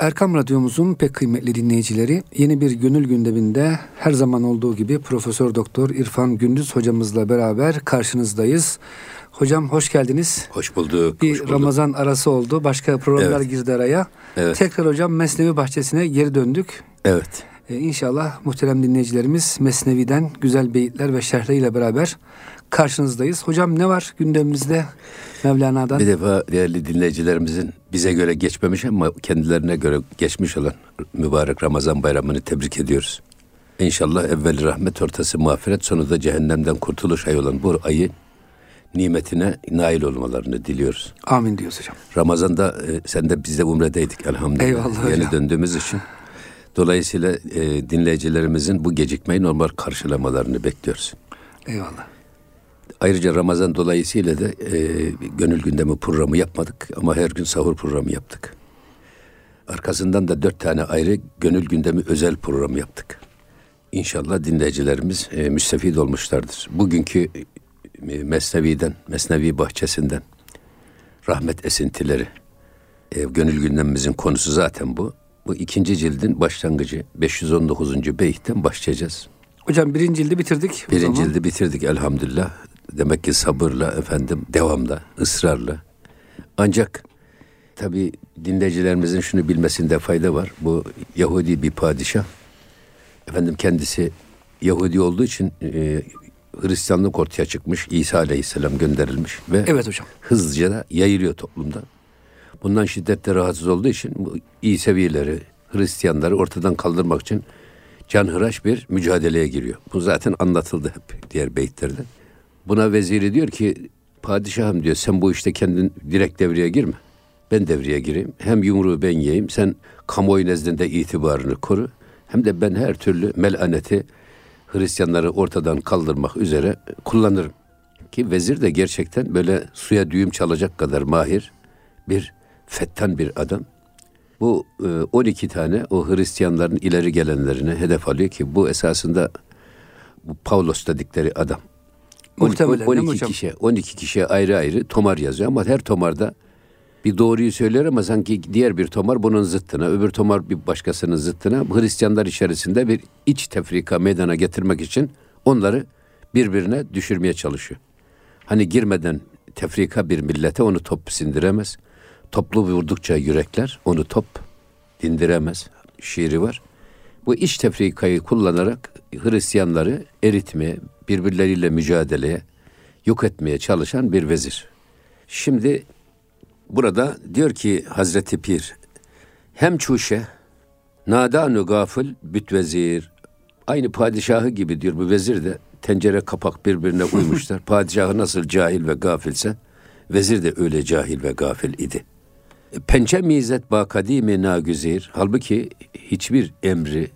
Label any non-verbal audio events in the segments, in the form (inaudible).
Erkam Radyomuzun pek kıymetli dinleyicileri yeni bir gönül gündeminde her zaman olduğu gibi Profesör Doktor İrfan Gündüz hocamızla beraber karşınızdayız. Hocam hoş geldiniz. Hoş bulduk. Bir hoş bulduk. Ramazan arası oldu. Başka programlar Evet. girdi araya. Evet. Tekrar hocam Mesnevi Bahçesi'ne geri döndük. Evet. Ee, inşallah muhterem dinleyicilerimiz Mesnevi'den güzel beyitler ve şerhleriyle beraber karşınızdayız. Hocam ne var gündemimizde Mevlana'dan? Bir defa değerli dinleyicilerimizin bize göre geçmemiş ama kendilerine göre geçmiş olan mübarek Ramazan bayramını tebrik ediyoruz. İnşallah evveli rahmet ortası mağfiret sonu da cehennemden kurtuluş ayı olan bu ayı nimetine nail olmalarını diliyoruz. Amin diyoruz hocam. Ramazan'da e, sen de biz de umredeydik elhamdülillah. Eyvallah Yeni hocam. döndüğümüz için. Dolayısıyla e, dinleyicilerimizin bu gecikmeyi normal karşılamalarını bekliyoruz. Eyvallah. Ayrıca Ramazan dolayısıyla da e, gönül gündemi programı yapmadık ama her gün sahur programı yaptık. Arkasından da dört tane ayrı gönül gündemi özel program yaptık. İnşallah dinleyicilerimiz e, müstefid olmuşlardır. Bugünkü e, Mesnevi'den, Mesnevi bahçesinden rahmet esintileri. E, gönül gündemimizin konusu zaten bu. Bu ikinci cildin başlangıcı 519. beyitten başlayacağız. Hocam birinci cildi bitirdik. Birinci cildi bitirdik elhamdülillah. Demek ki sabırla efendim devamla, ısrarla. Ancak tabi dinleyicilerimizin şunu bilmesinde fayda var. Bu Yahudi bir padişah. Efendim kendisi Yahudi olduğu için e, Hristiyanlık ortaya çıkmış. İsa aleyhisselam gönderilmiş ve Evet hocam. hızlıca da yayılıyor toplumda. Bundan şiddetle rahatsız olduğu için bu İsevileri, Hristiyanları ortadan kaldırmak için canhıraş bir mücadeleye giriyor. Bu zaten anlatıldı hep diğer beyitlerde. Buna veziri diyor ki padişahım diyor sen bu işte kendin direkt devreye girme. Ben devreye gireyim. Hem yumruğu ben yiyeyim. Sen kamuoyu nezdinde itibarını koru. Hem de ben her türlü melaneti Hristiyanları ortadan kaldırmak üzere kullanırım. Ki vezir de gerçekten böyle suya düğüm çalacak kadar mahir bir fettan bir adam. Bu e, 12 tane o Hristiyanların ileri gelenlerine hedef alıyor ki bu esasında bu Pavlos dedikleri adam. Muhtemelen, on- değil mi 12 hocam? kişiye 12 kişiye ayrı ayrı tomar yazıyor ama her tomarda bir doğruyu söyler ama sanki diğer bir tomar bunun zıttına, öbür tomar bir başkasının zıttına Hristiyanlar içerisinde bir iç tefrika meydana getirmek için onları birbirine düşürmeye çalışıyor. Hani girmeden tefrika bir millete onu top sindiremez. Toplu vurdukça yürekler onu top dindiremez. Şiiri var. Bu iç tefrikayı kullanarak Hristiyanları eritmeye, birbirleriyle mücadeleye, yok etmeye çalışan bir vezir. Şimdi burada diyor ki Hazreti Pir, hem çuşe, nadanu gafıl büt vezir. Aynı padişahı gibi diyor bu vezir de tencere kapak birbirine (laughs) uymuşlar. Padişahı nasıl cahil ve gafilse vezir de öyle cahil ve gafil idi. Pençe mizet ba kadimi nagüzir. Halbuki hiçbir emri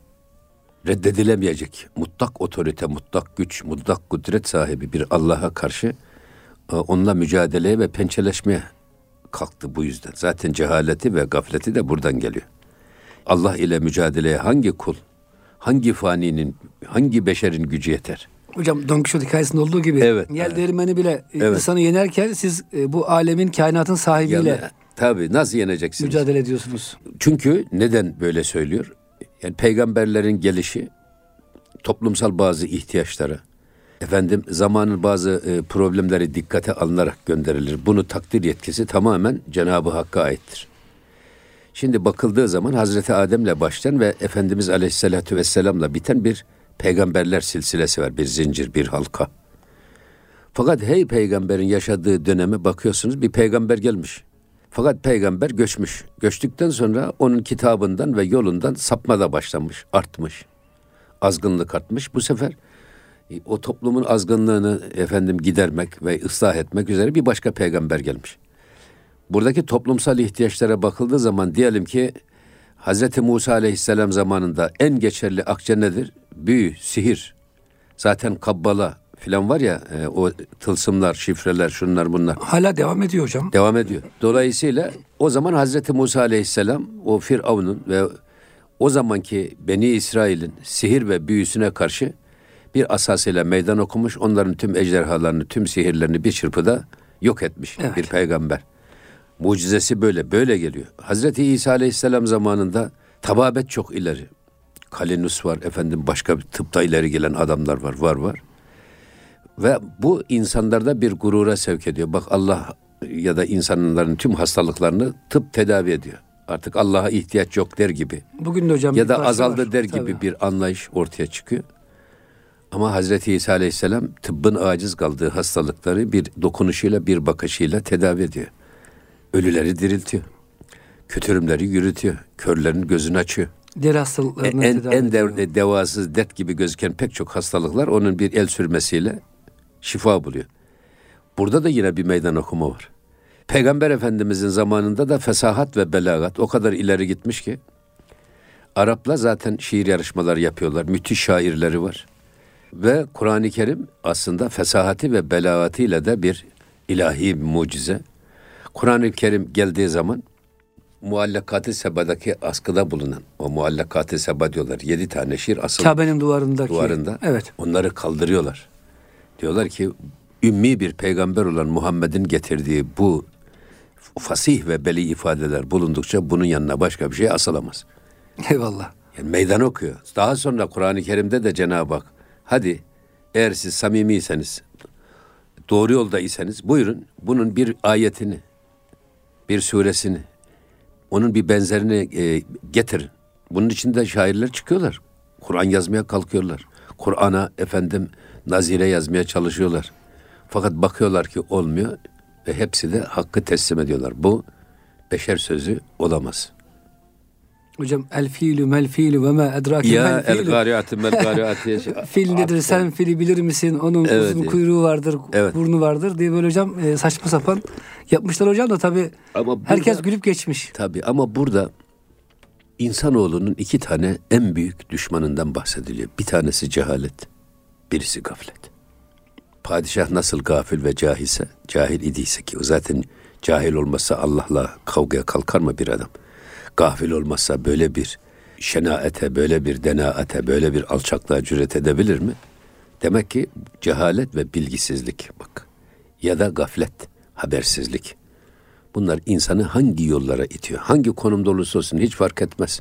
reddedilemeyecek mutlak otorite, mutlak güç, mutlak kudret sahibi bir Allah'a karşı e, onunla mücadeleye ve pençeleşmeye kalktı bu yüzden. Zaten cehaleti ve gafleti de buradan geliyor. Allah ile mücadeleye hangi kul, hangi faninin, hangi beşerin gücü yeter? Hocam Don Quixote hikayesinde olduğu gibi Evet, yel evet. değirmeni bile Evet. insanı yenerken siz e, bu alemin kainatın sahibiyle Yani, tabii nasıl yeneceksiniz? mücadele ediyorsunuz. Çünkü neden böyle söylüyor? Yani peygamberlerin gelişi toplumsal bazı ihtiyaçları, efendim zamanın bazı e, problemleri dikkate alınarak gönderilir. Bunu takdir yetkisi tamamen Cenab-ı Hakk'a aittir. Şimdi bakıldığı zaman Hazreti Adem'le başlayan ve Efendimiz Aleyhisselatü Vesselam'la biten bir peygamberler silsilesi var. Bir zincir, bir halka. Fakat hey peygamberin yaşadığı döneme bakıyorsunuz bir peygamber gelmiş. Fakat peygamber göçmüş. Göçtükten sonra onun kitabından ve yolundan sapma da başlamış, artmış. Azgınlık artmış. Bu sefer e, o toplumun azgınlığını efendim gidermek ve ıslah etmek üzere bir başka peygamber gelmiş. Buradaki toplumsal ihtiyaçlara bakıldığı zaman diyelim ki Hz. Musa aleyhisselam zamanında en geçerli akçe nedir? Büyü, sihir. Zaten kabbala filan var ya e, o tılsımlar, şifreler, şunlar bunlar Hala devam ediyor hocam. devam ediyor. Dolayısıyla o zaman Hazreti Musa aleyhisselam o Firavun'un ve o zamanki Beni İsrail'in sihir ve büyüsüne karşı bir asasıyla meydan okumuş. Onların tüm ejderhalarını, tüm sihirlerini bir çırpıda yok etmiş Evet. bir peygamber. Mucizesi böyle, böyle geliyor. Hazreti İsa Aleyhisselam zamanında tababet çok ileri. Kalinus var, efendim başka bir tıpta ileri gelen adamlar var, var var. Ve bu insanlarda bir gurura sevk ediyor. Bak Allah ya da insanların tüm hastalıklarını tıp tedavi ediyor. Artık Allah'a ihtiyaç yok der gibi. Bugün de hocam ya da azaldı var. der Tabii. gibi bir anlayış ortaya çıkıyor. Ama Hazreti İsa Aleyhisselam tıbbın aciz kaldığı hastalıkları bir dokunuşuyla, bir bakışıyla tedavi ediyor. Ölüleri diriltiyor. Kötürümleri yürütüyor. Körlerin gözünü açıyor. Deri hastalıklarını En, tedavi en ediyor. dev, devasız dert gibi gözüken pek çok hastalıklar onun bir el sürmesiyle şifa buluyor. Burada da yine bir meydan okuma var. Peygamber Efendimizin zamanında da fesahat ve belagat o kadar ileri gitmiş ki Arapla zaten şiir yarışmaları yapıyorlar. Müthiş şairleri var. Ve Kur'an-ı Kerim aslında fesahati ve belagatıyla da bir ilahi bir mucize. Kur'an-ı Kerim geldiği zaman muallakat-ı sebadaki askıda bulunan o muallakat-ı seba diyorlar. Yedi tane şiir asıl Kabe'nin duvarındaki. duvarında. Evet. Onları kaldırıyorlar. Diyorlar ki ümmi bir peygamber olan Muhammed'in getirdiği bu fasih ve beli ifadeler bulundukça bunun yanına başka bir şey asılamaz. Eyvallah. Yani meydan okuyor. Daha sonra Kur'an-ı Kerim'de de Cenab-ı Hak hadi eğer siz samimiyseniz doğru yolda iseniz buyurun bunun bir ayetini bir suresini onun bir benzerini e, getirin. Bunun içinde şairler çıkıyorlar. Kur'an yazmaya kalkıyorlar. Kur'an'a efendim nazire yazmaya çalışıyorlar. Fakat bakıyorlar ki olmuyor ve hepsi de hakkı teslim ediyorlar. Bu beşer sözü olamaz. Hocam el fiilü mel fiilü ve ma edrake Ya mel el fiilü. gariatı mel (laughs) gariatı. Fil nedir sen fili bilir misin? Onun Evet, uzun kuyruğu vardır, Evet. burnu vardır diye böyle hocam e, saçma sapan yapmışlar hocam da tabii Ama burada- herkes gülüp geçmiş. Tabii ama burada insanoğlunun iki tane en büyük düşmanından bahsediliyor. Bir tanesi cehalet, birisi gaflet. Padişah nasıl gafil ve cahilse, cahil idiyse ki zaten cahil olmasa Allah'la kavgaya kalkar mı bir adam? Gafil olmazsa böyle bir şenaete, böyle bir denaate, böyle bir alçaklığa cüret edebilir mi? Demek ki cehalet ve bilgisizlik bak. Ya da gaflet, habersizlik. Bunlar insanı hangi yollara itiyor? Hangi konumda olursa olsun hiç fark etmez.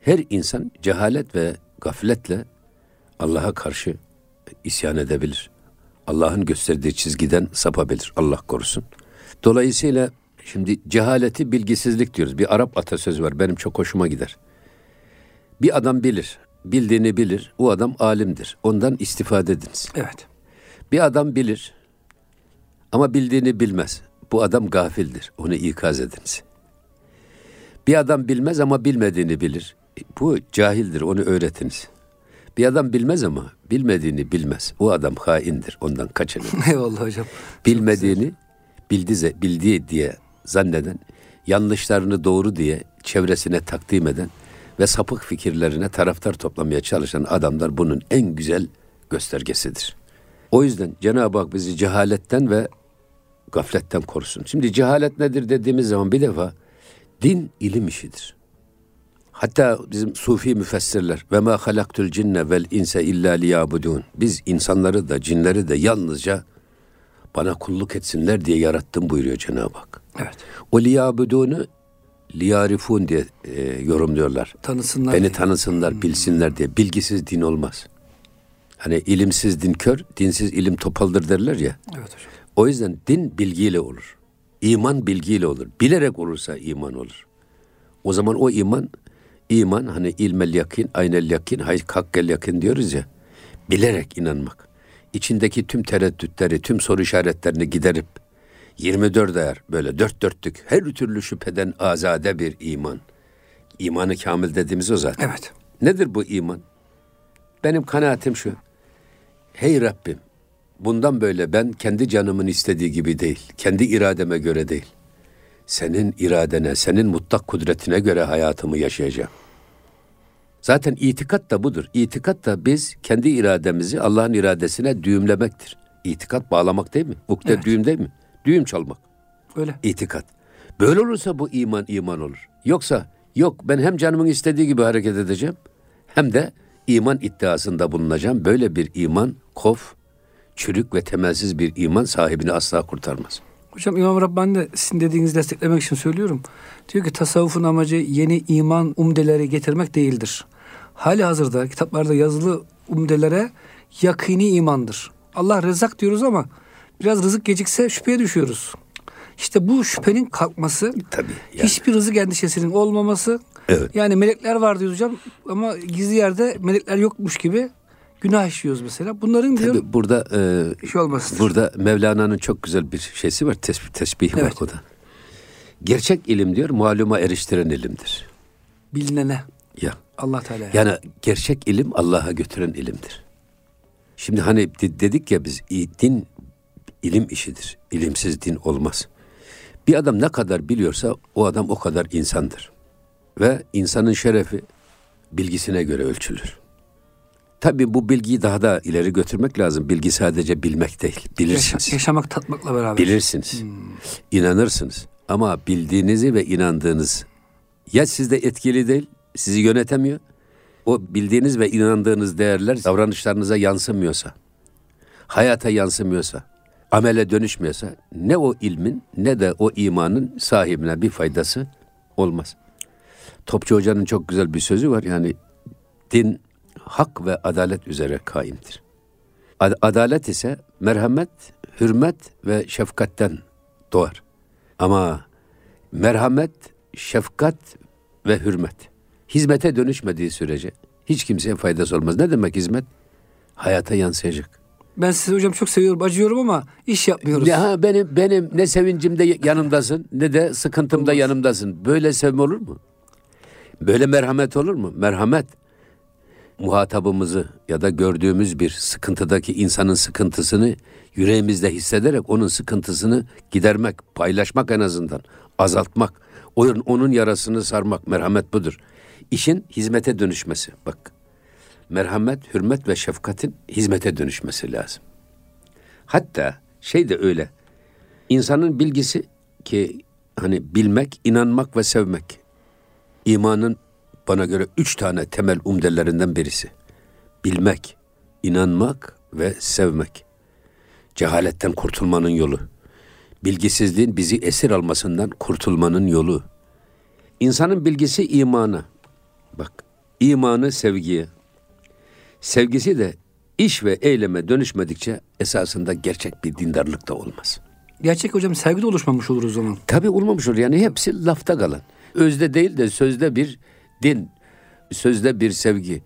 Her insan cehalet ve gafletle Allah'a karşı isyan edebilir. Allah'ın gösterdiği çizgiden sapabilir. Allah korusun. Dolayısıyla şimdi cehaleti bilgisizlik diyoruz. Bir Arap atasözü var. Benim çok hoşuma gider. Bir adam bilir. Bildiğini bilir. O adam alimdir. Ondan istifade ediniz. Evet. Bir adam bilir ama bildiğini bilmez. Bu adam gafildir. Onu ikaz ediniz. Bir adam bilmez ama bilmediğini bilir. Bu cahildir. Onu öğretiniz. Bir adam bilmez ama bilmediğini bilmez. O adam haindir. Ondan kaçının. (laughs) Eyvallah hocam. Bilmediğini bildi, bildiği diye zanneden, yanlışlarını doğru diye çevresine takdim eden ve sapık fikirlerine taraftar toplamaya çalışan adamlar bunun en güzel göstergesidir. O yüzden Cenab-ı Hak bizi cehaletten ve gafletten korusun. Şimdi cehalet nedir dediğimiz zaman bir defa din ilim işidir. Hatta bizim sufi müfessirler ve ma halaktul cinne vel inse illa liyabudun. Biz insanları da cinleri de yalnızca bana kulluk etsinler diye yarattım buyuruyor Cenab-ı Hak. Evet. O liyabudunu liyarifun diye e, yorumluyorlar. Tanısınlar. Beni diye. tanısınlar, bilsinler diye. Bilgisiz din olmaz. Hani ilimsiz din kör, dinsiz ilim topaldır derler ya. Evet hocam. O yüzden din bilgiyle olur. İman bilgiyle olur. Bilerek olursa iman olur. O zaman o iman, iman hani ilmel yakin, aynel yakin, hay hakkel yakin diyoruz ya. Bilerek inanmak. İçindeki tüm tereddütleri, tüm soru işaretlerini giderip 24 ayar böyle dört dörtlük her türlü şüpheden azade bir iman. İmanı kamil dediğimiz o zaten. Evet. Nedir bu iman? Benim kanaatim şu. Hey Rabbim, bundan böyle ben kendi canımın istediği gibi değil, kendi irademe göre değil. Senin iradene, senin mutlak kudretine göre hayatımı yaşayacağım. Zaten itikat da budur. İtikat da biz kendi irademizi Allah'ın iradesine düğümlemektir. İtikat bağlamak değil mi? Ukde Evet. düğüm değil mi? Düğüm çalmak. Öyle. İtikat. Böyle olursa bu iman iman olur. Yoksa yok ben hem canımın istediği gibi hareket edeceğim hem de iman iddiasında bulunacağım. Böyle bir iman kof, çürük ve temelsiz bir iman sahibini asla kurtarmaz. Hocam İmam Rabbani de sizin dediğinizi desteklemek için söylüyorum. Diyor ki tasavvufun amacı yeni iman umdeleri getirmek değildir. Hali hazırda kitaplarda yazılı umdelere yakini imandır. Allah rızak diyoruz ama biraz rızık gecikse şüpheye düşüyoruz. İşte bu şüphenin kalkması, Tabii. Yani. hiçbir rızık endişesinin olmaması. Evet. Yani melekler var diyoruz hocam ama gizli yerde melekler yokmuş gibi günah işliyoruz mesela. Bunların diyor Tabii burada e, şey olmasıdır. burada Mevlana'nın çok güzel bir şeysi var, tesbih, tesbihi var Evet. o da. Gerçek ilim diyor, maluma eriştiren ilimdir. bilinene Ya. Allah Teala. Yani gerçek ilim Allah'a götüren ilimdir. Şimdi hani de- dedik ya biz din ilim işidir. İlimsiz din olmaz. Bir adam ne kadar biliyorsa o adam o kadar insandır. Ve insanın şerefi bilgisine göre ölçülür. Tabii bu bilgiyi daha da ileri götürmek lazım. Bilgi sadece bilmek değil. Yaşa- Bilirsiniz. yaşamak tatmakla beraber. Bilirsiniz. İnanırsınız. Ama bildiğinizi ve inandığınız ya sizde etkili değil, sizi yönetemiyor. O bildiğiniz ve inandığınız değerler davranışlarınıza yansımıyorsa, hayata yansımıyorsa, amele dönüşmüyorsa ne o ilmin ne de o imanın sahibine bir faydası olmaz. Topçu Hoca'nın çok güzel bir sözü var. Yani din hak ve adalet üzere kaimdir. Ad- adalet ise merhamet, hürmet ve şefkatten doğar. Ama merhamet, şefkat ve hürmet hizmete dönüşmediği sürece hiç kimseye faydası olmaz. Ne demek hizmet? Hayata yansıyacak. Ben sizi hocam çok seviyorum, acıyorum ama iş yapmıyoruz. Ya benim benim ne sevincimde yanımdasın ne de sıkıntımda yanımdasın. Böyle sevme olur mu? Böyle merhamet olur mu? Merhamet muhatabımızı ya da gördüğümüz bir sıkıntıdaki insanın sıkıntısını yüreğimizde hissederek onun sıkıntısını gidermek, paylaşmak en azından, azaltmak, onun, yarasını sarmak, merhamet budur. İşin hizmete dönüşmesi. Bak, merhamet, hürmet ve şefkatin hizmete dönüşmesi lazım. Hatta şey de öyle. İnsanın bilgisi ki hani bilmek, inanmak ve sevmek. İmanın bana göre üç tane temel umdelerinden birisi. Bilmek, inanmak ve sevmek. Cehaletten kurtulmanın yolu. Bilgisizliğin bizi esir almasından kurtulmanın yolu. İnsanın bilgisi imana. Bak, imanı sevgiye. Sevgisi de iş ve eyleme dönüşmedikçe esasında gerçek bir dindarlık da olmaz. Gerçek hocam sevgi de oluşmamış olur o zaman. Tabii olmamış olur yani hepsi lafta kalan. Özde değil de sözde bir din, sözde bir sevgi.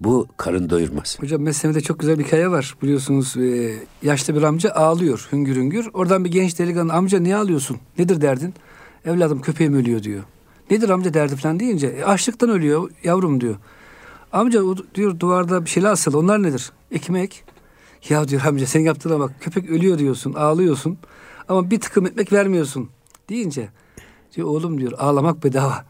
Bu karın doyurmaz. Hocam mesleğimde çok güzel bir hikaye var. Biliyorsunuz e, yaşlı bir amca ağlıyor hüngür hüngür. Oradan bir genç delikanlı amca niye ağlıyorsun? Nedir derdin? Evladım köpeğim ölüyor diyor. Nedir amca derdi falan deyince "E, açlıktan ölüyor yavrum diyor. Amca diyor duvarda bir şeyler asılı onlar nedir? Ekmek. Ya diyor amca sen yaptığına bak köpek ölüyor diyorsun ağlıyorsun ama bir tıkım ekmek vermiyorsun deyince diyor oğlum diyor ağlamak bedava.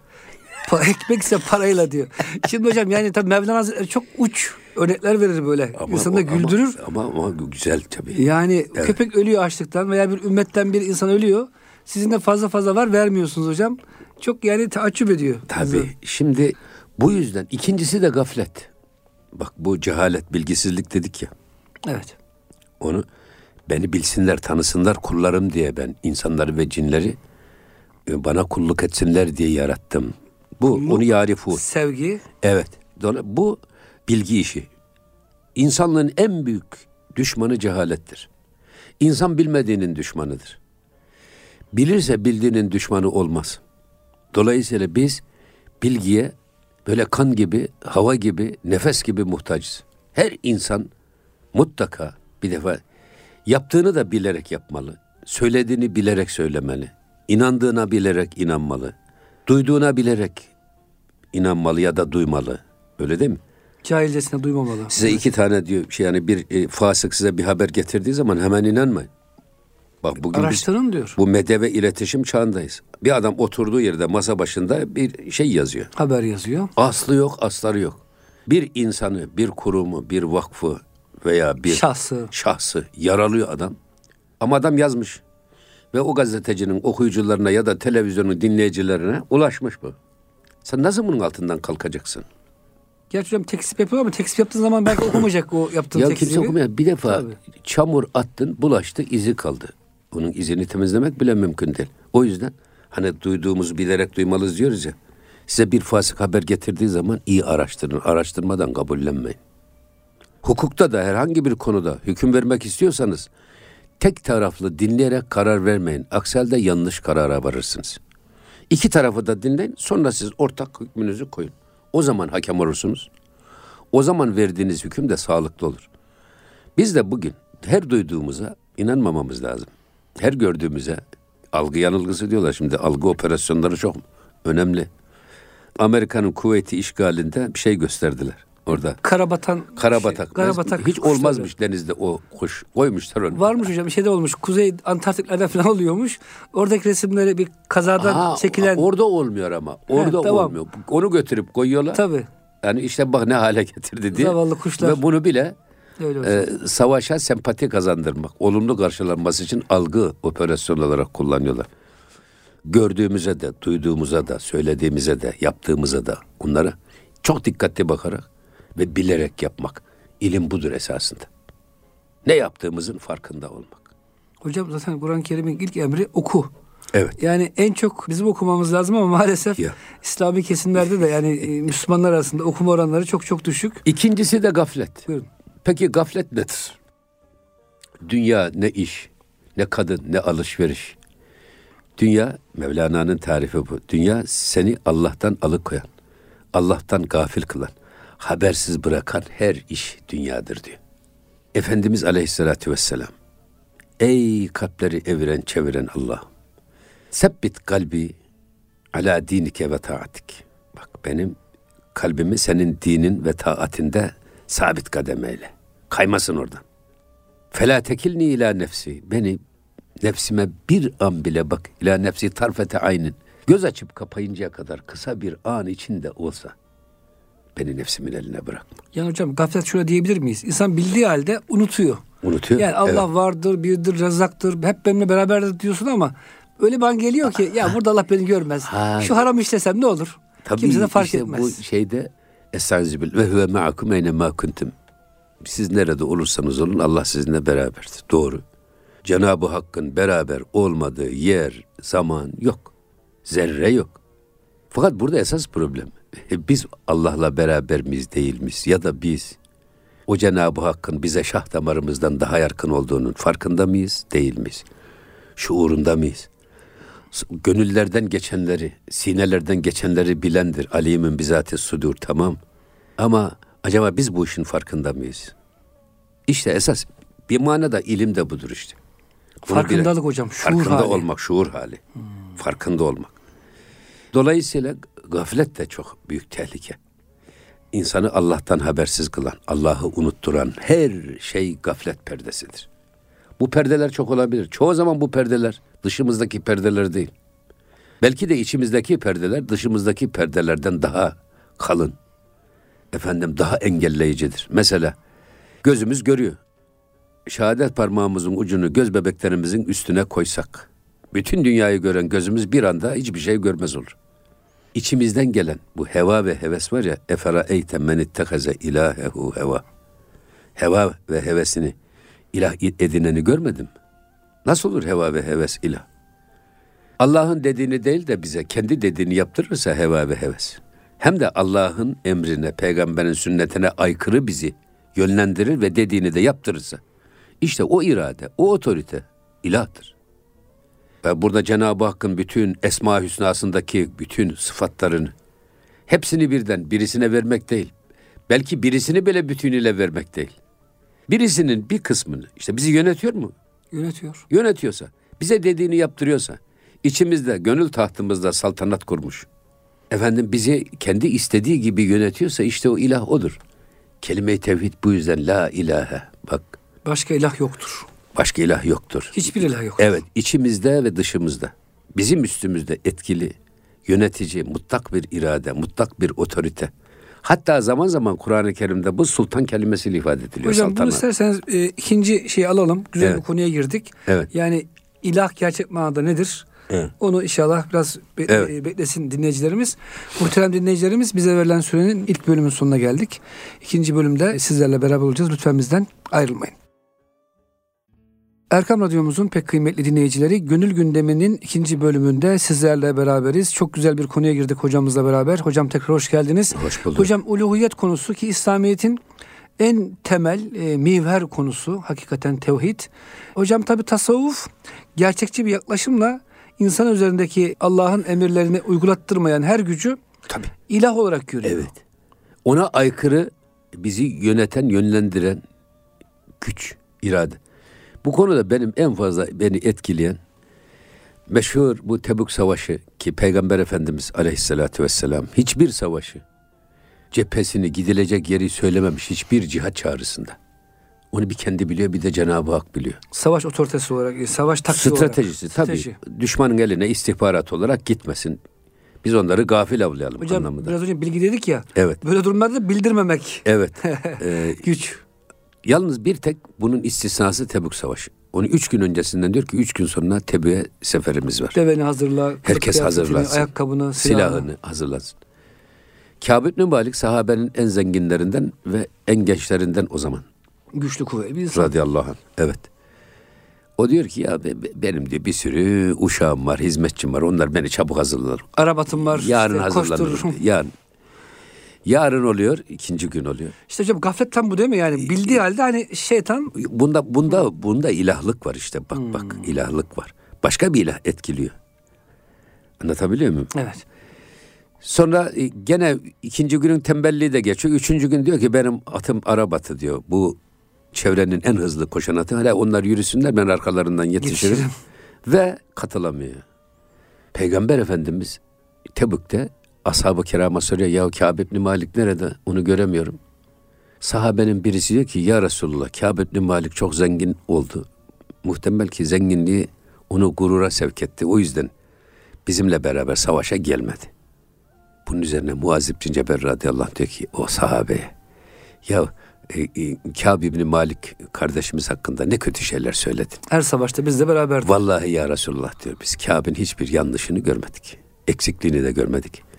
Ekmekse parayla diyor. Şimdi hocam yani tabii Mevlana Hazretleri çok uç örnekler verir böyle. İnsanı da o- ama- güldürür. Ama, ama, güzel tabii. Yani köpek ölüyor açlıktan veya bir ümmetten bir insan ölüyor. Sizin de fazla fazla var vermiyorsunuz hocam. Çok yani taaccüp ediyor. Tabii. Şimdi bu yüzden ikincisi de gaflet. Bak bu cehalet, bilgisizlik dedik ya. Evet. Onu beni bilsinler, tanısınlar kullarım diye ben insanları ve cinleri e, bana kulluk etsinler diye yarattım. Bu Kulluk, onu yarifu. Sevgi. Evet. Bu bilgi işi. İnsanlığın en büyük düşmanı cehalettir. İnsan bilmediğinin düşmanıdır. Bilirse bildiğinin düşmanı olmaz. Dolayısıyla biz bilgiye böyle kan gibi, hava gibi, nefes gibi muhtacız. Her insan mutlaka bir defa yaptığını da bilerek yapmalı. Söylediğini bilerek söylemeli. İnandığına bilerek inanmalı. Duyduğuna bilerek inanmalı ya da duymalı. Öyle değil mi? Cahilcesine duymamalı. Size iki tane diyor şey yani bir e, fasık size bir haber getirdiği zaman hemen inanmayın. Bak bugün biz Araştırın diyor. bu medya ve iletişim çağındayız. Bir adam oturduğu yerde masa başında bir şey yazıyor. Haber yazıyor. Aslı yok, asları yok. Bir insanı, bir kurumu, bir vakfı veya bir Şahsı. şahsı yaralıyor adam. Ama adam yazmış. Ve o gazetecinin okuyucularına ya da televizyonun dinleyicilerine ulaşmış bu. Sen nasıl bunun altından kalkacaksın? Gerçi hocam tekzip yapıyor ama tekzip yaptığın zaman belki (coughs) okumayacak o yaptığın Ya tekzibi. kimse okumuyor. Bir defa Tabii. çamur attın, bulaştı, izi kaldı. Onun izini temizlemek bile mümkün değil. O yüzden hani duyduğumuzu bilerek duymalıyız diyoruz ya. Size bir fasık haber getirdiği zaman iyi araştırın. Araştırmadan kabullenmeyin. Hukukta da herhangi bir konuda hüküm vermek istiyorsanız tek taraflı dinleyerek karar vermeyin. Aksi halde yanlış karara varırsınız. İki tarafı da dinleyin. Sonra siz ortak hükmünüzü koyun. O zaman hakem olursunuz. O zaman verdiğiniz hüküm de sağlıklı olur. Biz de bugün her duyduğumuza inanmamamız lazım. Her gördüğümüze algı yanılgısı diyorlar şimdi. Algı operasyonları çok önemli. Amerika'nın kuvveti işgalinde bir şey gösterdiler orada. Karabatan. Karabatak. Şey, karabatak Hiç kuşları. olmazmış denizde o kuş. Koymuşlar onu. Varmış hocam bir şey de olmuş. Kuzey Antarktikler'de falan (laughs) oluyormuş. Oradaki resimleri bir kazadan Aa, çekilen. Orada olmuyor ama. Orada tamam. olmuyor. Onu götürüp koyuyorlar. Tabii. Yani işte bak ne hale getirdi diye. Zavallı kuşlar. Ve bunu bile e, savaşa sempati kazandırmak, olumlu karşılanması için algı operasyon olarak kullanıyorlar. Gördüğümüze de, duyduğumuza da, söylediğimize de, yaptığımıza da bunlara çok dikkatli bakarak ve bilerek yapmak. İlim budur esasında. Ne yaptığımızın farkında olmak. Hocam zaten Kur'an-ı Kerim'in ilk emri oku. Evet. Yani en çok bizim okumamız lazım ama maalesef Ya. İslami kesimlerde de yani e, (laughs) Müslümanlar arasında okuma oranları çok çok düşük. İkincisi de gaflet. Buyurun. Peki gaflet nedir? Dünya ne iş, ne kadın, ne alışveriş. Dünya, Mevlana'nın tarifi bu. Dünya seni Allah'tan alıkoyan, Allah'tan gafil kılan, habersiz bırakan her iş dünyadır diyor. Efendimiz Aleyhisselatü Vesselam, ey kalpleri eviren çeviren Allah'ım, sebbit kalbi ala dinike ve taatik. Bak benim kalbimi senin dinin ve taatinde sabit kademeyle. Kaymasın oradan. Fela tekilni ila nefsi. Beni nefsime bir an bile bak. ila nefsi tarfete aynin. Göz açıp kapayıncaya kadar kısa bir an içinde olsa beni nefsimin eline bırakma. Yani hocam gaflet şöyle diyebilir miyiz? İnsan bildiği halde unutuyor. Unutuyor. Yani Allah Evet. vardır, birdir, rezaktır, hep benimle beraberdir diyorsun ama öyle an geliyor ki ya burada Allah beni görmez. Ha. Şu haram işlesem ne olur? Tabii Kimse de fark işte etmez. bu şeyde Estaizu ve huve ma'akum eyne ma kuntum. Siz nerede olursanız olun Allah sizinle beraberdir. Doğru. Cenab-ı Hakk'ın beraber olmadığı yer, zaman yok. Zerre yok. Fakat burada esas problem biz Allah'la beraber miyiz değil miyiz? Ya da biz o Cenab-ı Hakk'ın bize şah damarımızdan daha yakın olduğunun farkında mıyız? Değil miyiz? Şuurunda mıyız? gönüllerden geçenleri, sinelerden geçenleri bilendir. Alimin bizati sudur tamam. Ama acaba biz bu işin farkında mıyız? İşte esas bir manada ilim de budur işte. Bunu Farkındalık bile- hocam, şuur farkında hali. olmak, şuur hali. Farkında olmak. Dolayısıyla gaflet de çok büyük tehlike. İnsanı Allah'tan habersiz kılan, Allah'ı unutturan her şey gaflet perdesidir. Bu perdeler çok olabilir. Çoğu zaman bu perdeler dışımızdaki perdeler değil. Belki de içimizdeki perdeler dışımızdaki perdelerden daha kalın. Efendim daha engelleyicidir. Mesela gözümüz görüyor. Şehadet parmağımızın ucunu göz bebeklerimizin üstüne koysak, bütün dünyayı gören gözümüz bir anda hiçbir şey görmez olur. İçimizden gelen bu heva ve heves var ya, efera eyten men ittehaze ilahehu heva. Heva ve hevesini ilah edineni görmedim. Nasıl olur heva ve heves ilah? Allah'ın dediğini değil de bize kendi dediğini yaptırırsa heva ve heves. Hem de Allah'ın emrine, peygamberin sünnetine aykırı bizi yönlendirir ve dediğini de yaptırırsa. işte o irade, o otorite ilahtır. Burada Cenab-ı Hakk'ın bütün Esma Hüsna'sındaki bütün sıfatlarını hepsini birden birisine vermek değil. Belki birisini bile bütünüyle vermek değil. Birisinin bir kısmını işte bizi yönetiyor mu? Yönetiyor. Yönetiyorsa, bize dediğini yaptırıyorsa, içimizde, gönül tahtımızda saltanat kurmuş. Efendim bizi kendi istediği gibi yönetiyorsa işte o ilah odur. Kelime-i tevhid bu yüzden la ilahe. Bak Başka ilah yoktur. Başka ilah yoktur. Hiçbir ilah yoktur. Evet içimizde ve dışımızda. Bizim üstümüzde etkili, yönetici, mutlak bir irade, mutlak bir otorite. Hatta zaman zaman Kur'an-ı Kerim'de bu sultan kelimesiyle ifade ediliyor. Hocam bunu saltanat. isterseniz e, ikinci şeyi alalım. Güzel Evet. bir konuya girdik. Evet. Yani ilah gerçek manada nedir? Evet. Onu inşallah biraz be- Evet. e, beklesin dinleyicilerimiz. Muhterem dinleyicilerimiz bize verilen sürenin ilk bölümün sonuna geldik. İkinci bölümde sizlerle beraber olacağız. Lütfen bizden ayrılmayın. Erkam Radyomuzun pek kıymetli dinleyicileri Gönül Gündemi'nin ikinci bölümünde sizlerle beraberiz. Çok güzel bir konuya girdik hocamızla beraber. Hocam tekrar hoş geldiniz. Hoş bulduk. Hocam uluhiyet konusu ki İslamiyet'in en temel e, mivher konusu hakikaten tevhid. Hocam tabi tasavvuf gerçekçi bir yaklaşımla insan üzerindeki Allah'ın emirlerini uygulattırmayan her gücü Tabii. ilah olarak görüyor. Evet. Ona aykırı bizi yöneten, yönlendiren güç, irade. Bu konuda benim en fazla beni etkileyen meşhur bu Tebük Savaşı ki Peygamber Efendimiz Aleyhisselatü Vesselam hiçbir savaşı cephesini gidilecek yeri söylememiş hiçbir cihat çağrısında. Onu bir kendi biliyor bir de Cenab-ı Hak biliyor. Savaş otoritesi olarak, e, savaş taktiği Stratejisi olarak. tabii Strateji. düşmanın eline istihbarat olarak gitmesin. Biz onları gafil avlayalım Hocam anlamında. biraz önce bilgi dedik ya. Evet. Böyle durumlarda bildirmemek Evet. (laughs) Ee, güç. Yalnız bir tek bunun istisnası Tebük Savaşı. Onu üç gün öncesinden diyor ki üç gün sonra Tebük'e seferimiz var. Deveni hazırla. Herkes hazırlansın. Ayakkabını, silahını. Silahını hazırlasın. Kâb ibn Malik sahabenin en zenginlerinden ve en gençlerinden o zaman. Güçlü kuvvetli bir insan. Radıyallahu anh. Evet. O diyor ki ya be- be- benim diyor bir sürü uşağım var, hizmetçim var. Onlar beni çabuk hazırlar. Arabatım var. Yarın işte hazırlanırım. Yarın. Yarın oluyor, ikinci gün oluyor. İşte hocam gaflet tam bu değil mi? Yani bildiği halde hani şeytan Bunda bunda bunda ilahlık var işte. Bak bak Hmm. ilahlık var. Başka bir ilah etkiliyor. Anlatabiliyor muyum? evet. Sonra e, gene ikinci günün tembelliği de geçiyor. Üçüncü gün diyor ki benim atım Arabat'ı diyor. Bu çevrenin en hızlı koşan atı. Hala onlar yürüsünler ben arkalarından yetişirim. Yetişirim. Ve katılamıyor. Peygamber Efendimiz Tebük'te ashab-ı kirama soruyor. Ya Kâb ibn Malik nerede? Onu göremiyorum. Sahabenin birisi diyor ki ya Resulullah Kâb ibn Malik çok zengin oldu. Muhtemel ki zenginliği onu gurura sevk etti. O yüzden bizimle beraber savaşa gelmedi. Bunun üzerine Muaz İbn Cebel radıyallahu anh diyor ki o sahabeye ya e, e, Kâb ibn Malik kardeşimiz hakkında ne kötü şeyler söyledin. Her savaşta bizle beraberdi. Vallahi ya Resulullah diyor biz Kâb'in hiçbir yanlışını görmedik. Eksikliğini de görmedik.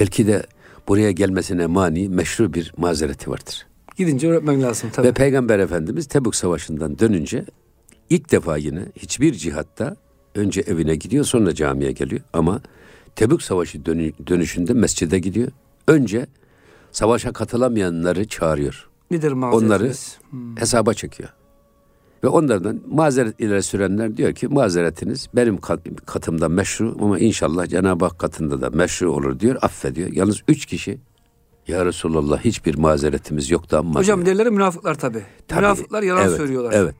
Belki de buraya gelmesine mani meşru bir mazereti vardır. Gidince öğretmen lazım tabii. Ve Peygamber Efendimiz Tebük Savaşı'ndan dönünce ilk defa yine hiçbir cihatta önce evine gidiyor sonra camiye geliyor. Ama Tebük Savaşı dönü- dönüşünde mescide gidiyor. Önce savaşa katılamayanları çağırıyor. Nedir Onları mazeretiniz? hesaba çekiyor. Ve onlardan mazeret ileri sürenler diyor ki mazeretiniz benim kat- katımda meşru ama inşallah Cenab-ı Hak katında da meşru olur diyor affediyor. Yalnız üç kişi ya Resulallah hiçbir mazeretimiz yoktu ama Hocam diyor. diğerleri münafıklar. Tabii, Münafıklar yalan evet, söylüyorlar. Evet.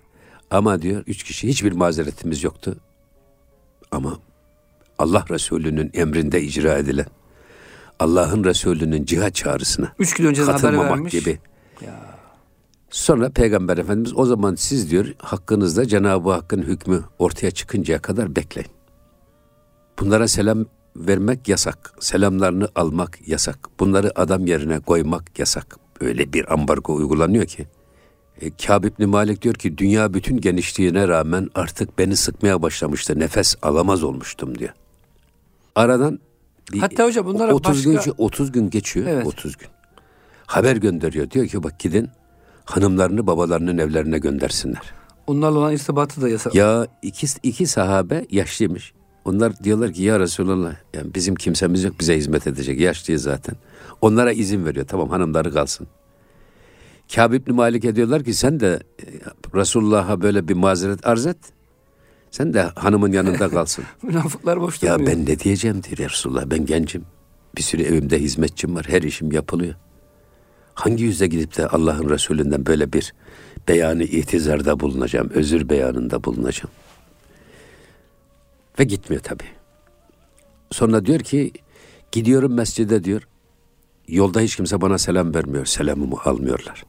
Ama diyor üç kişi hiçbir mazeretimiz yoktu. Ama Allah Resulü'nün emrinde icra edilen Allah'ın Resulü'nün cihat çağrısına Üç gün haber katılmamak vermiş. gibi. Sonra Peygamber Efendimiz o zaman siz diyor hakkınızda Cenab-ı Hakk'ın hükmü ortaya çıkıncaya kadar bekleyin. Bunlara selam vermek yasak. Selamlarını almak yasak. Bunları adam yerine koymak yasak. Öyle bir ambargo uygulanıyor ki. E, Kâb İbni Malik diyor ki dünya bütün genişliğine rağmen artık beni sıkmaya başlamıştı. Nefes alamaz olmuştum diyor. Aradan bir Hatta hocam bunlara 30 başka- gün 30 gün geçiyor. Evet. 30 gün. Haber gönderiyor. Diyor ki bak gidin hanımlarını babalarının evlerine göndersinler. Onlarla olan irtibatı da yasak. Ya iki, iki sahabe yaşlıymış. Onlar diyorlar ki ya Resulallah yani bizim kimsemiz yok bize hizmet edecek. Yaşlıyız zaten. Onlara izin veriyor. Tamam hanımları kalsın. Kâb İbni Malik'e diyorlar ki sen de e, Resulullah'a böyle bir mazeret arz et. Sen de hanımın yanında kalsın. (laughs) Münafıklar boş ya durmuyor. ben ne diyeceğim diyor ya Resulullah. Ben gencim. Bir sürü evimde hizmetçim var. Her işim yapılıyor. Hangi yüzle gidip de Allah'ın Resulünden böyle bir beyanı itizarda bulunacağım. Özür beyanında bulunacağım. Ve gitmiyor tabii. Sonra diyor ki gidiyorum mescide diyor. Yolda hiç kimse bana selam vermiyor. Selamımı almıyorlar.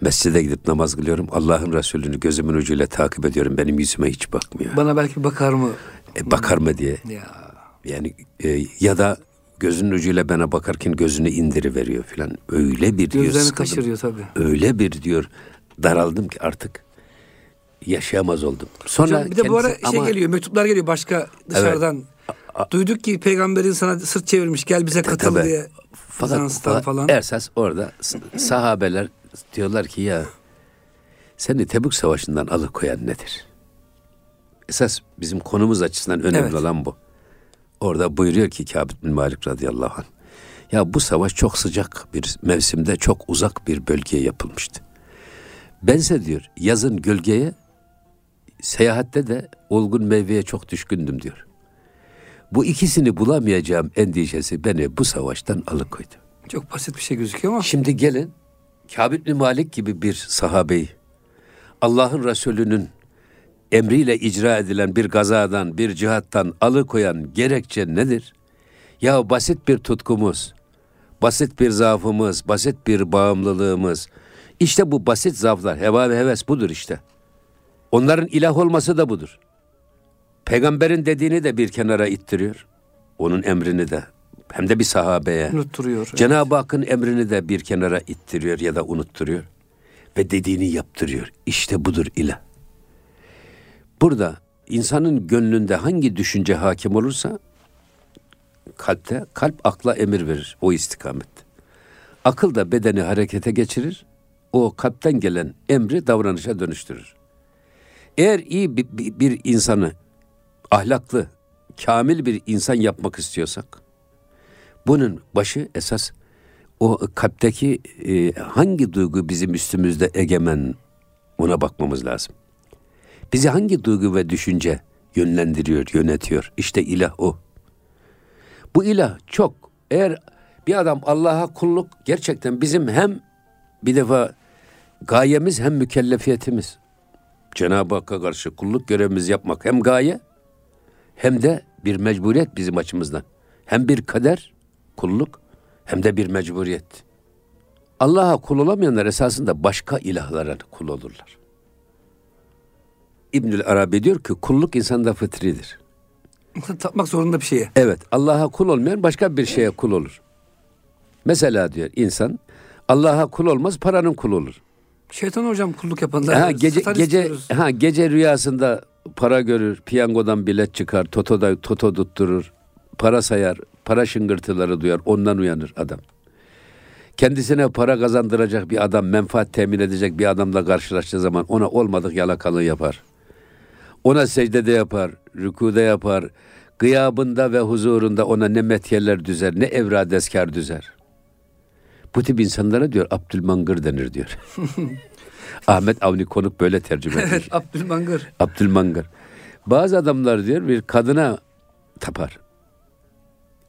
Mescide gidip namaz kılıyorum. Allah'ın Resulünü gözümün ucuyla takip ediyorum. Benim yüzüme hiç bakmıyor. Bana belki bakar mı? E, bakar mı diye. Ya. Yani e, ya da gözünün ucuyla bana bakarken gözünü indiriveriyor filan. Öyle bir diyor Gözlerini sıkıldım. kaçırıyor tabii. Öyle bir diyor daraldım ki artık yaşayamaz oldum. Sonra Hocam bir de bu ara şey ama- geliyor, mektuplar geliyor başka dışarıdan. Duyduk ki peygamberin sana sırt çevirmiş gel bize katıl tabii. diye. Fakat, fakat falan. Esas orada sahabeler diyorlar ki ya seni Tebük Savaşı'ndan alıkoyan nedir? esas bizim konumuz açısından önemli Evet. olan bu. Orada buyuruyor ki Kâb bin Malik radıyallahu anh. Ya bu savaş çok sıcak bir mevsimde çok uzak bir bölgeye yapılmıştı. Bense diyor yazın gölgeye seyahatte de olgun meyveye çok düşkündüm diyor. Bu ikisini bulamayacağım endişesi beni bu savaştan alıkoydu. Çok basit bir şey gözüküyor ama Şimdi gelin Kâb bin Malik gibi bir sahabeyi Allah'ın Resulü'nün emriyle icra edilen bir gazadan, bir cihattan alıkoyan gerekçe nedir? Ya basit bir tutkumuz, basit bir zaafımız, basit bir bağımlılığımız. İşte bu basit zaaflar, heva ve heves budur işte. Onların ilah olması da budur. Peygamberin dediğini de bir kenara ittiriyor. Onun emrini de hem de bir sahabeye. unutturuyor. Cenab-ı Hakk'ın emrini de bir kenara ittiriyor ya da unutturuyor ve dediğini yaptırıyor. İşte budur ilah. Burada insanın gönlünde hangi düşünce hakim olursa kalpte kalp akla emir verir o istikamette. Akıl da bedeni harekete geçirir. O kalpten gelen emri davranışa dönüştürür. Eğer iyi bir, bir- bir insanı ahlaklı, kamil bir insan yapmak istiyorsak bunun başı esas o kalpteki e, hangi duygu bizim üstümüzde egemen ona bakmamız lazım. Bizi hangi duygu ve düşünce yönlendiriyor, yönetiyor? İşte ilah o. Bu ilah çok. Eğer bir adam Allah'a kulluk gerçekten bizim hem bir defa gayemiz hem mükellefiyetimiz. Cenab-ı Hakk'a karşı kulluk görevimizi yapmak hem gaye hem de bir mecburiyet bizim açımızdan. Hem bir kader, kulluk hem de bir mecburiyet. Allah'a kul olamayanlar esasında başka ilahlara kul olurlar. İbnül Arabi diyor ki kulluk insanda fıtridir. (laughs) Tapmak zorunda bir şeye. Evet Allah'a kul olmayan başka bir şeye kul olur. Mesela diyor insan Allah'a kul olmaz paranın kulu olur. Şeytan hocam kulluk yapanlar. Ha, gece gece istiyoruz. ha gece rüyasında para görür, piyangodan bilet çıkar, totoda toto tutturur, para sayar, para şıngırtıları duyar, ondan uyanır adam. Kendisine para kazandıracak bir adam, menfaat temin edecek bir adamla karşılaştığı zaman ona olmadık yalakalığı yapar. Ona secdede yapar, rükuda yapar, gıyabında ve huzurunda ona ne metyeler düzer, ne evradeskar düzer. Bu tip insanlara diyor Abdülmangır denir diyor. (laughs) Ahmet Avni Konuk böyle tercüme etmiş. Evet Abdülmangır. Abdülmangır. Bazı adamlar diyor bir kadına tapar.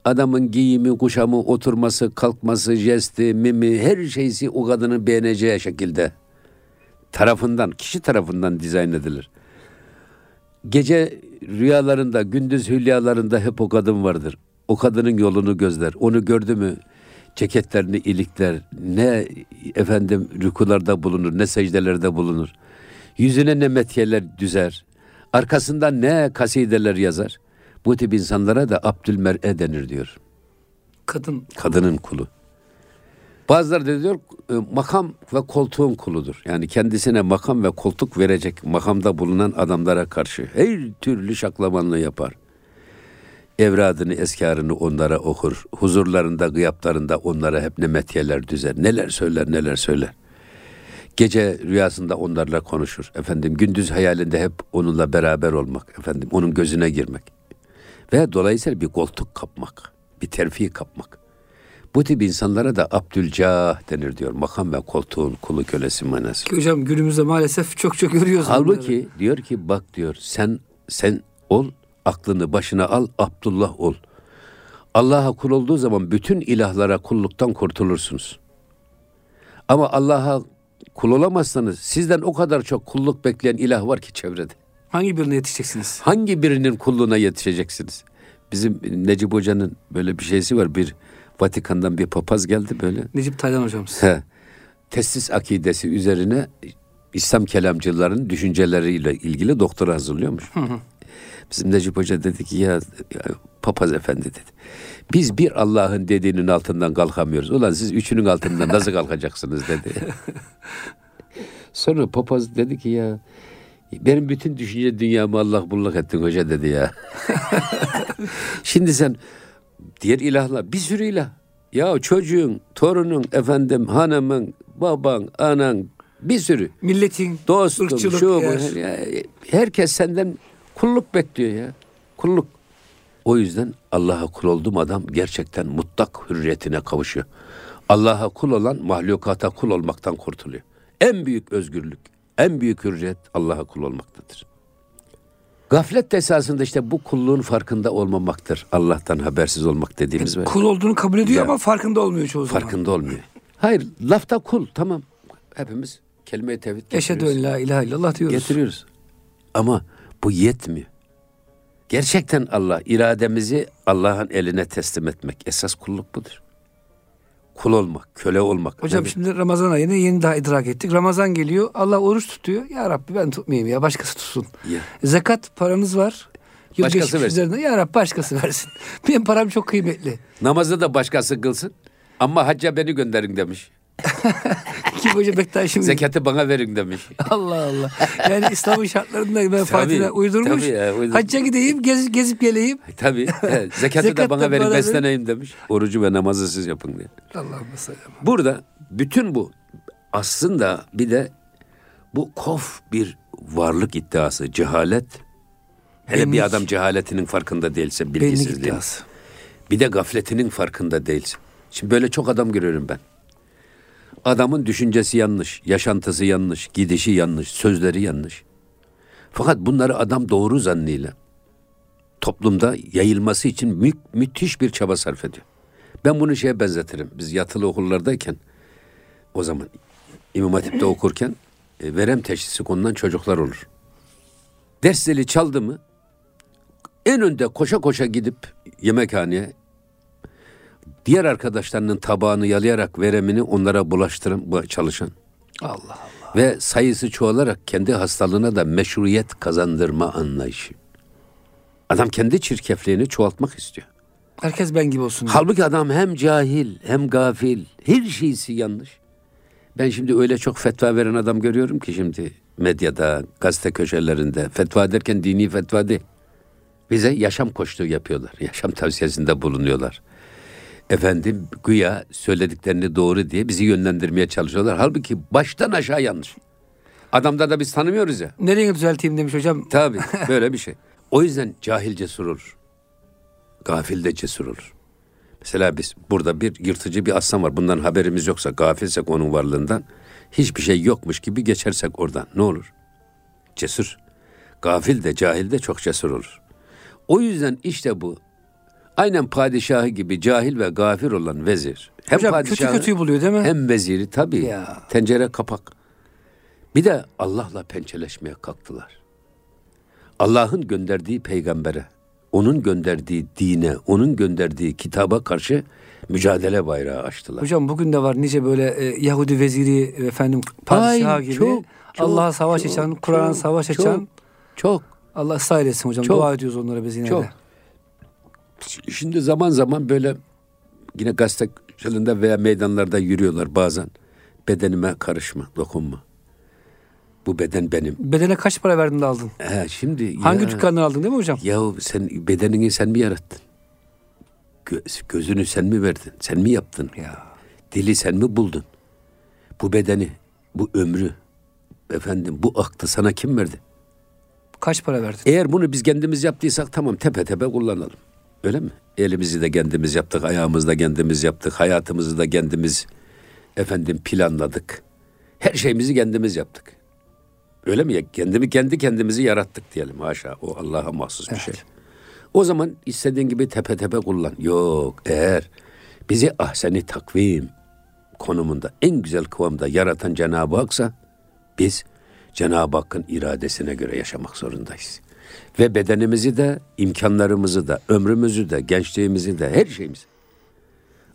Adamın giyimi, kuşamı, oturması, kalkması, jesti, mimi her şeysi o kadının beğeneceği şekilde tarafından, kişi tarafından dizayn edilir. Gece rüyalarında, gündüz hülyalarında hep o kadın vardır. O kadının yolunu gözler. Onu gördü mü ceketlerini ilikler. Ne efendim rükularda bulunur, ne secdelerde bulunur. Yüzüne ne metyeler düzer. Arkasından ne kasideler yazar. Bu tip insanlara da Abdülmer'e denir diyor. Kadın. Kadının kulu. Bazıları da diyor e, makam ve koltuğun kuludur. Yani kendisine makam ve koltuk verecek makamda bulunan adamlara karşı her türlü şaklamanlığı yapar. Evradını, eskarını onlara okur. Huzurlarında, gıyaplarında onlara hep ne metyeler düzer. Neler söyler, neler söyler. Gece rüyasında onlarla konuşur. Efendim gündüz hayalinde hep onunla beraber olmak. Efendim onun gözüne girmek. Ve dolayısıyla bir koltuk kapmak. Bir terfi kapmak. Bu tip insanlara da Abdülcah denir diyor. Makam ve koltuğun kulu kölesi manası. Ki hocam günümüzde maalesef çok çok görüyoruz. bunları. Halbuki diyor ki bak diyor sen sen ol aklını başına al Abdullah ol. Allah'a kul olduğu zaman bütün ilahlara kulluktan kurtulursunuz. Ama Allah'a kul olamazsanız sizden o kadar çok kulluk bekleyen ilah var ki çevrede. Hangi birine yetişeceksiniz? Hangi birinin kulluğuna yetişeceksiniz? Bizim Necip Hoca'nın böyle bir şeysi var. Bir Vatikan'dan bir papaz geldi böyle. Necip Taylan hocamız. He. Teslis akidesi üzerine İslam kelamcıların düşünceleriyle ilgili doktora hazırlıyormuş. Bizim Necip Hoca dedi ki ya, ya papaz efendi dedi. Biz bir Allah'ın dediğinin altından kalkamıyoruz. Ulan siz üçünün altından nasıl (laughs) kalkacaksınız dedi. Sonra papaz dedi ki ya benim bütün düşünce dünyamı Allah bullak ettin hoca dedi ya. (laughs) Şimdi sen diğer ilahlar bir sürü ilah. Ya çocuğun, torunun, efendim hanımın, baban, anan bir sürü. Milletin, Dostum, ırkçılık, şu bu. Ya, Herkes senden Kulluk bekliyor ya. Kulluk. O yüzden Allah'a kul oldum adam gerçekten mutlak hürriyetine kavuşuyor. Allah'a kul olan mahlukata kul olmaktan kurtuluyor. En büyük özgürlük, en büyük hürriyet Allah'a kul olmaktadır. Gaflet esasında işte bu kulluğun farkında olmamaktır. Allah'tan habersiz olmak dediğimiz var. Kul olduğunu kabul ediyor Ya. ama farkında olmuyor çoğu zaman. Farkında olmuyor. Hayır, lafta kul tamam. Hepimiz kelime-i tevhid Eşhedü getiriyoruz. en la ilahe illallah diyoruz. Getiriyoruz. Ama bu yetmiyor. Gerçekten Allah irademizi Allah'ın eline teslim etmek esas kulluk budur. Kul olmak, köle olmak. Hocam Nedir? şimdi Ramazan ayını yeni daha idrak ettik. Ramazan geliyor. Allah oruç tutuyor. Ya Rabbi ben tutmayayım ya başkası tutsun. Ya. Zekat paranız var. Yıl Başkası versin. üzerinde. Ya Rabbi başkası versin. (laughs) Benim param çok kıymetli. Namazı da başkası kılsın. Ama hacca beni gönderin demiş. (laughs) Kim Hoca Bektaş'ım. Zekatı bana verin demiş. (laughs) Allah Allah. Yani İslam'ın şartlarında menfaatine uydurmuş. tabii ya, uydurmuş. Hacca gideyim gezip, gezip geleyim. Tabii. (laughs) zekatı Zekat da da bana verin bana verin. besleneyim demiş. Orucu ve namazı siz yapın diye. Allah'ım mesela. Burada bütün bu aslında bir de bu kof bir varlık iddiası, cehalet. Hele Benlik. bir adam cehaletinin farkında değilse, bilgisizliğin. Bir de gafletinin farkında değilse. Şimdi böyle çok adam görüyorum ben. Adamın düşüncesi yanlış, yaşantısı yanlış, gidişi yanlış, sözleri yanlış. Fakat bunları adam doğru zannıyla toplumda yayılması için mü- müthiş bir çaba sarf ediyor. Ben bunu şeye benzetirim. Biz yatılı okullardayken o zaman İmam Hatip'te okurken e, verem teşhisi konulan çocuklar olur. Ders zili çaldı mı en önde koşa koşa gidip yemekhaneye diğer arkadaşlarının tabağını yalayarak veremini onlara bulaştıran bu çalışan Allah Allah. ve sayısı çoğalarak kendi hastalığına da meşruiyet kazandırma anlayışı. Adam kendi çirkefliğini çoğaltmak istiyor. Herkes ben gibi olsun. diyor. Halbuki adam hem cahil hem gafil. Her şeysi yanlış. Ben şimdi öyle çok fetva veren adam görüyorum ki şimdi medyada, gazete köşelerinde. Fetva derken dini fetva değil. Bize yaşam koçluğu yapıyorlar. Yaşam tavsiyesinde bulunuyorlar. Efendim güya söylediklerini doğru diye bizi yönlendirmeye çalışıyorlar. Halbuki baştan aşağı yanlış. Adamda da biz tanımıyoruz ya. Nereye düzelteyim demiş hocam. Tabii (laughs) böyle bir şey. O yüzden cahil cesur olur. Gafil de cesur olur. Mesela biz burada bir yırtıcı bir aslan var. Bundan haberimiz yoksa, gafilsek onun varlığından hiçbir şey yokmuş gibi geçersek oradan ne olur? Cesur. Gafil de cahil de çok cesur olur. O yüzden işte bu aynen padişahı gibi cahil ve gafir olan vezir. Hem hocam kötü padişahı kötüyü buluyor değil mi? hem veziri tabii. Ya. Tencere kapak. Bir de Allah'la pençeleşmeye kalktılar. Allah'ın gönderdiği peygambere, onun gönderdiği dine, onun gönderdiği kitaba karşı mücadele bayrağı açtılar. Hocam bugün de var nice böyle e, Yahudi veziri efendim padişahı Ay, gibi çok, Allah'a savaş çok, açan, Kur'an'a savaş çok, açan Çok. Allah ıslah eylesin hocam. Çok. Dua ediyoruz onlara biz yine Çok. de. Şimdi zaman zaman böyle yine gazete köşelerinde veya meydanlarda yürüyorlar bazen. Bedenime karışma, dokunma. Bu beden benim. Bedene kaç para verdin de aldın? He, şimdi Hangi ya- dükkandan aldın değil mi hocam? Yahu sen bedenini sen mi yarattın? Gö- gözünü sen mi verdin? Sen mi yaptın? Ya. Dili sen mi buldun? Bu bedeni, bu ömrü, efendim bu aklı sana kim verdi? Kaç para verdin? Eğer bunu biz kendimiz yaptıysak tamam tepe tepe kullanalım. Öyle mi? Elimizi de kendimiz yaptık, ayağımızı da kendimiz yaptık, hayatımızı da kendimiz efendim planladık. Her şeyimizi kendimiz yaptık. Öyle mi? Kendimi kendi kendimizi yarattık diyelim haşa. O Allah'a mahsus bir şey. O zaman istediğin gibi tepe tepe kullan. Yok eğer bizi ahseni takvim konumunda en güzel kıvamda yaratan Cenab-ı Hak'sa biz Cenab-ı Hakk'ın iradesine göre yaşamak zorundayız. Ve bedenimizi de, imkanlarımızı da, ömrümüzü de, gençliğimizi de, her şeyimizi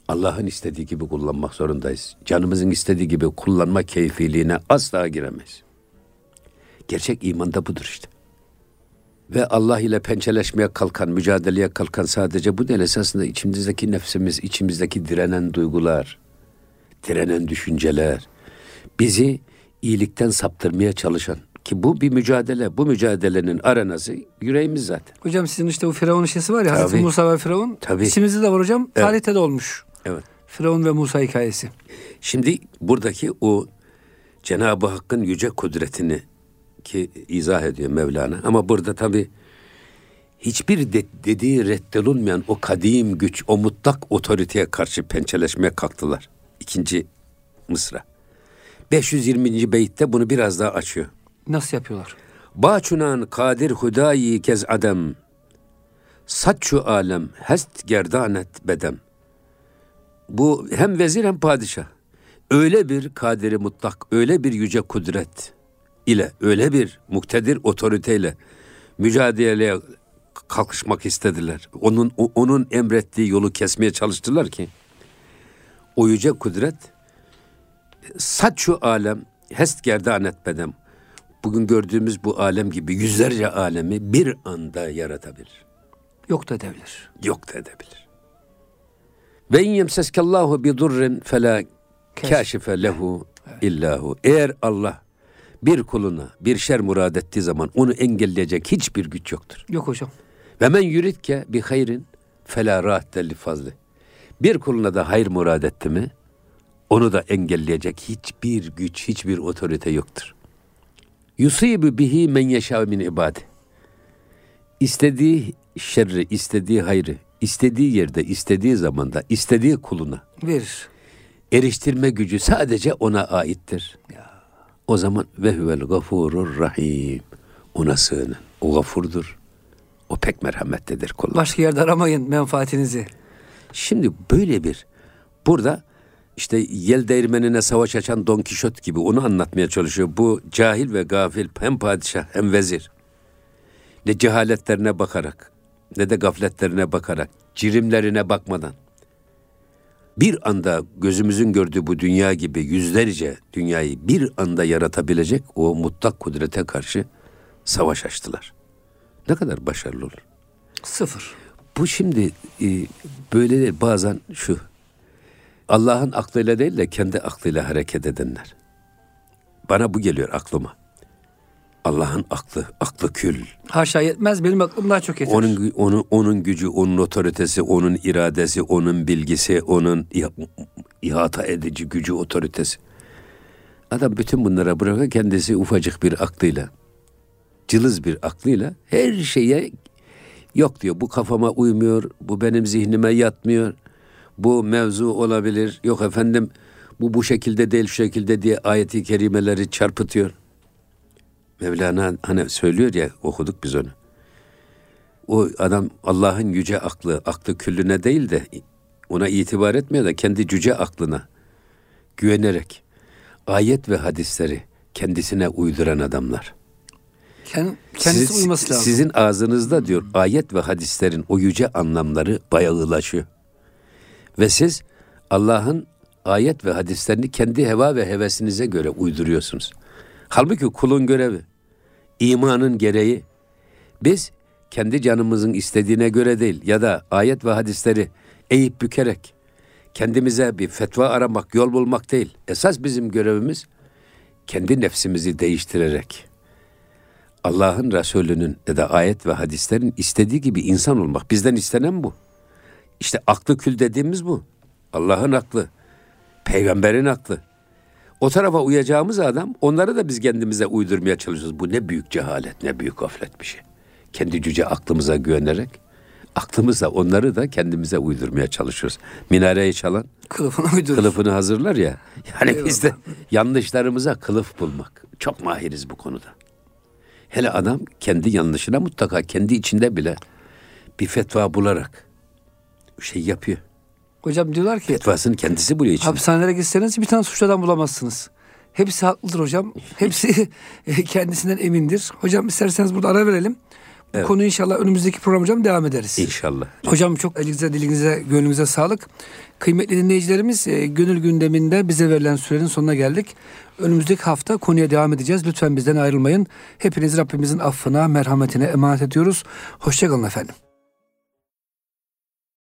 Allah'ın istediği gibi kullanmak zorundayız. Canımızın istediği gibi kullanma keyfiliğine asla giremeyiz. Gerçek iman da budur işte. Ve Allah ile pençeleşmeye kalkan, mücadeleye kalkan sadece bu değil. Esasında içimizdeki nefsimiz, içimizdeki direnen duygular, direnen düşünceler, bizi iyilikten saptırmaya çalışan ki bu bir mücadele. Bu mücadelenin arenası yüreğimiz zaten. Hocam sizin işte o Firavun işesi var ya Hazreti Tabii. Musa ve Firavun. Tabii. İçimizde de var hocam. Tarihte de olmuş. Evet. Firavun ve Musa hikayesi. Şimdi buradaki o Cenab-ı Hakk'ın yüce kudretini ki izah ediyor Mevlana. Ama burada tabi hiçbir de, dediği reddolunmayan o kadim güç, o mutlak otoriteye karşı pençeleşmeye kalktılar. İkinci Mısra. 520. beytte bunu biraz daha açıyor. Nasıl yapıyorlar? Baçunan kadir hudayi kez adem. Saçu alem hest gerdanet bedem. Bu hem vezir hem padişah. Öyle bir kaderi mutlak, öyle bir yüce kudret ile, öyle bir muktedir otoriteyle mücadeleye kalkışmak istediler. Onun onun emrettiği yolu kesmeye çalıştılar ki o yüce kudret saçu alem hest gerdanet bedem. Bugün gördüğümüz bu alem gibi yüzlerce alemi bir anda yaratabilir. Yok da edebilir. Yok da edebilir. Ve in yemseskallahu bi durrin fela kâşife lehu illahu. Eğer Allah bir kuluna bir şer murad ettiği zaman onu engelleyecek hiçbir güç yoktur. Yok hocam. Ve men yuridke bi hayrin fela rahte li fazli. Bir kuluna da hayır murad etti mi onu da engelleyecek hiçbir güç, hiçbir otorite yoktur. Yusibu bihi men yeşâ min ibadi. İstediği şerri, istediği hayrı, istediği yerde, istediği zamanda, istediği kuluna Verir. eriştirme gücü sadece ona aittir. O zaman ve huvel gafurur rahim. Ona sığının. O gafurdur. O pek merhametlidir kullar. Başka yerde aramayın menfaatinizi. Şimdi böyle bir burada işte yel değirmenine savaş açan Don Kişot gibi onu anlatmaya çalışıyor. Bu cahil ve gafil hem padişah hem vezir. Ne cehaletlerine bakarak ne de gafletlerine bakarak cirimlerine bakmadan bir anda gözümüzün gördüğü bu dünya gibi yüzlerce dünyayı bir anda yaratabilecek o mutlak kudrete karşı savaş açtılar. Ne kadar başarılı olur. Sıfır. Bu şimdi e, böyle bazen şu. Allah'ın aklıyla değil de kendi aklıyla hareket edenler. Bana bu geliyor aklıma. Allah'ın aklı, aklı kül. Haşa yetmez benim aklım daha çok yeter. Onun onun onun gücü, onun otoritesi, onun iradesi, onun bilgisi, onun iha- ihata edici gücü, otoritesi. Adam bütün bunlara bırakır kendisi ufacık bir aklıyla, cılız bir aklıyla her şeye yok diyor. Bu kafama uymuyor, bu benim zihnime yatmıyor. Bu mevzu olabilir. Yok efendim bu bu şekilde değil şu şekilde diye ayeti kerimeleri çarpıtıyor. Mevlana hani söylüyor ya okuduk biz onu. O adam Allah'ın yüce aklı, aklı küllüne değil de ona itibar etmiyor da kendi cüce aklına güvenerek ayet ve hadisleri kendisine uyduran adamlar. Kend- kendisi Siz- uyması lazım. Sizin ağzınızda diyor ayet ve hadislerin o yüce anlamları bayağılaşıyor. Ve siz Allah'ın ayet ve hadislerini kendi heva ve hevesinize göre uyduruyorsunuz. Halbuki kulun görevi, imanın gereği biz kendi canımızın istediğine göre değil ya da ayet ve hadisleri eğip bükerek kendimize bir fetva aramak, yol bulmak değil. Esas bizim görevimiz kendi nefsimizi değiştirerek Allah'ın Resulü'nün ya da ayet ve hadislerin istediği gibi insan olmak. Bizden istenen bu. İşte aklı kül dediğimiz bu. Allah'ın aklı, peygamberin aklı. O tarafa uyacağımız adam onları da biz kendimize uydurmaya çalışıyoruz. Bu ne büyük cehalet, ne büyük gaflet bir şey. Kendi cüce aklımıza güvenerek aklımızla onları da kendimize uydurmaya çalışıyoruz. Minareyi çalan Kılıfına uydurur. kılıfını hazırlar ya. Yani Eyvallah. biz de yanlışlarımıza kılıf bulmak. Çok mahiriz bu konuda. Hele adam kendi yanlışına mutlaka kendi içinde bile bir fetva bularak şey yapıyor. Hocam diyorlar ki Fetvasını kendisi buluyor içinde. hapishanelere gitseniz bir tane suçlu adam bulamazsınız. Hepsi haklıdır hocam. Hepsi (laughs) kendisinden emindir. Hocam isterseniz burada ara verelim. Bu konu inşallah önümüzdeki program hocam devam ederiz. İnşallah. Hocam çok elinize, dilinize, gönlünüze sağlık. Kıymetli dinleyicilerimiz, e, gönül gündeminde bize verilen sürenin sonuna geldik. Önümüzdeki hafta konuya devam edeceğiz. Lütfen bizden ayrılmayın. Hepiniz Rabbimizin affına, merhametine emanet ediyoruz. Hoşçakalın efendim.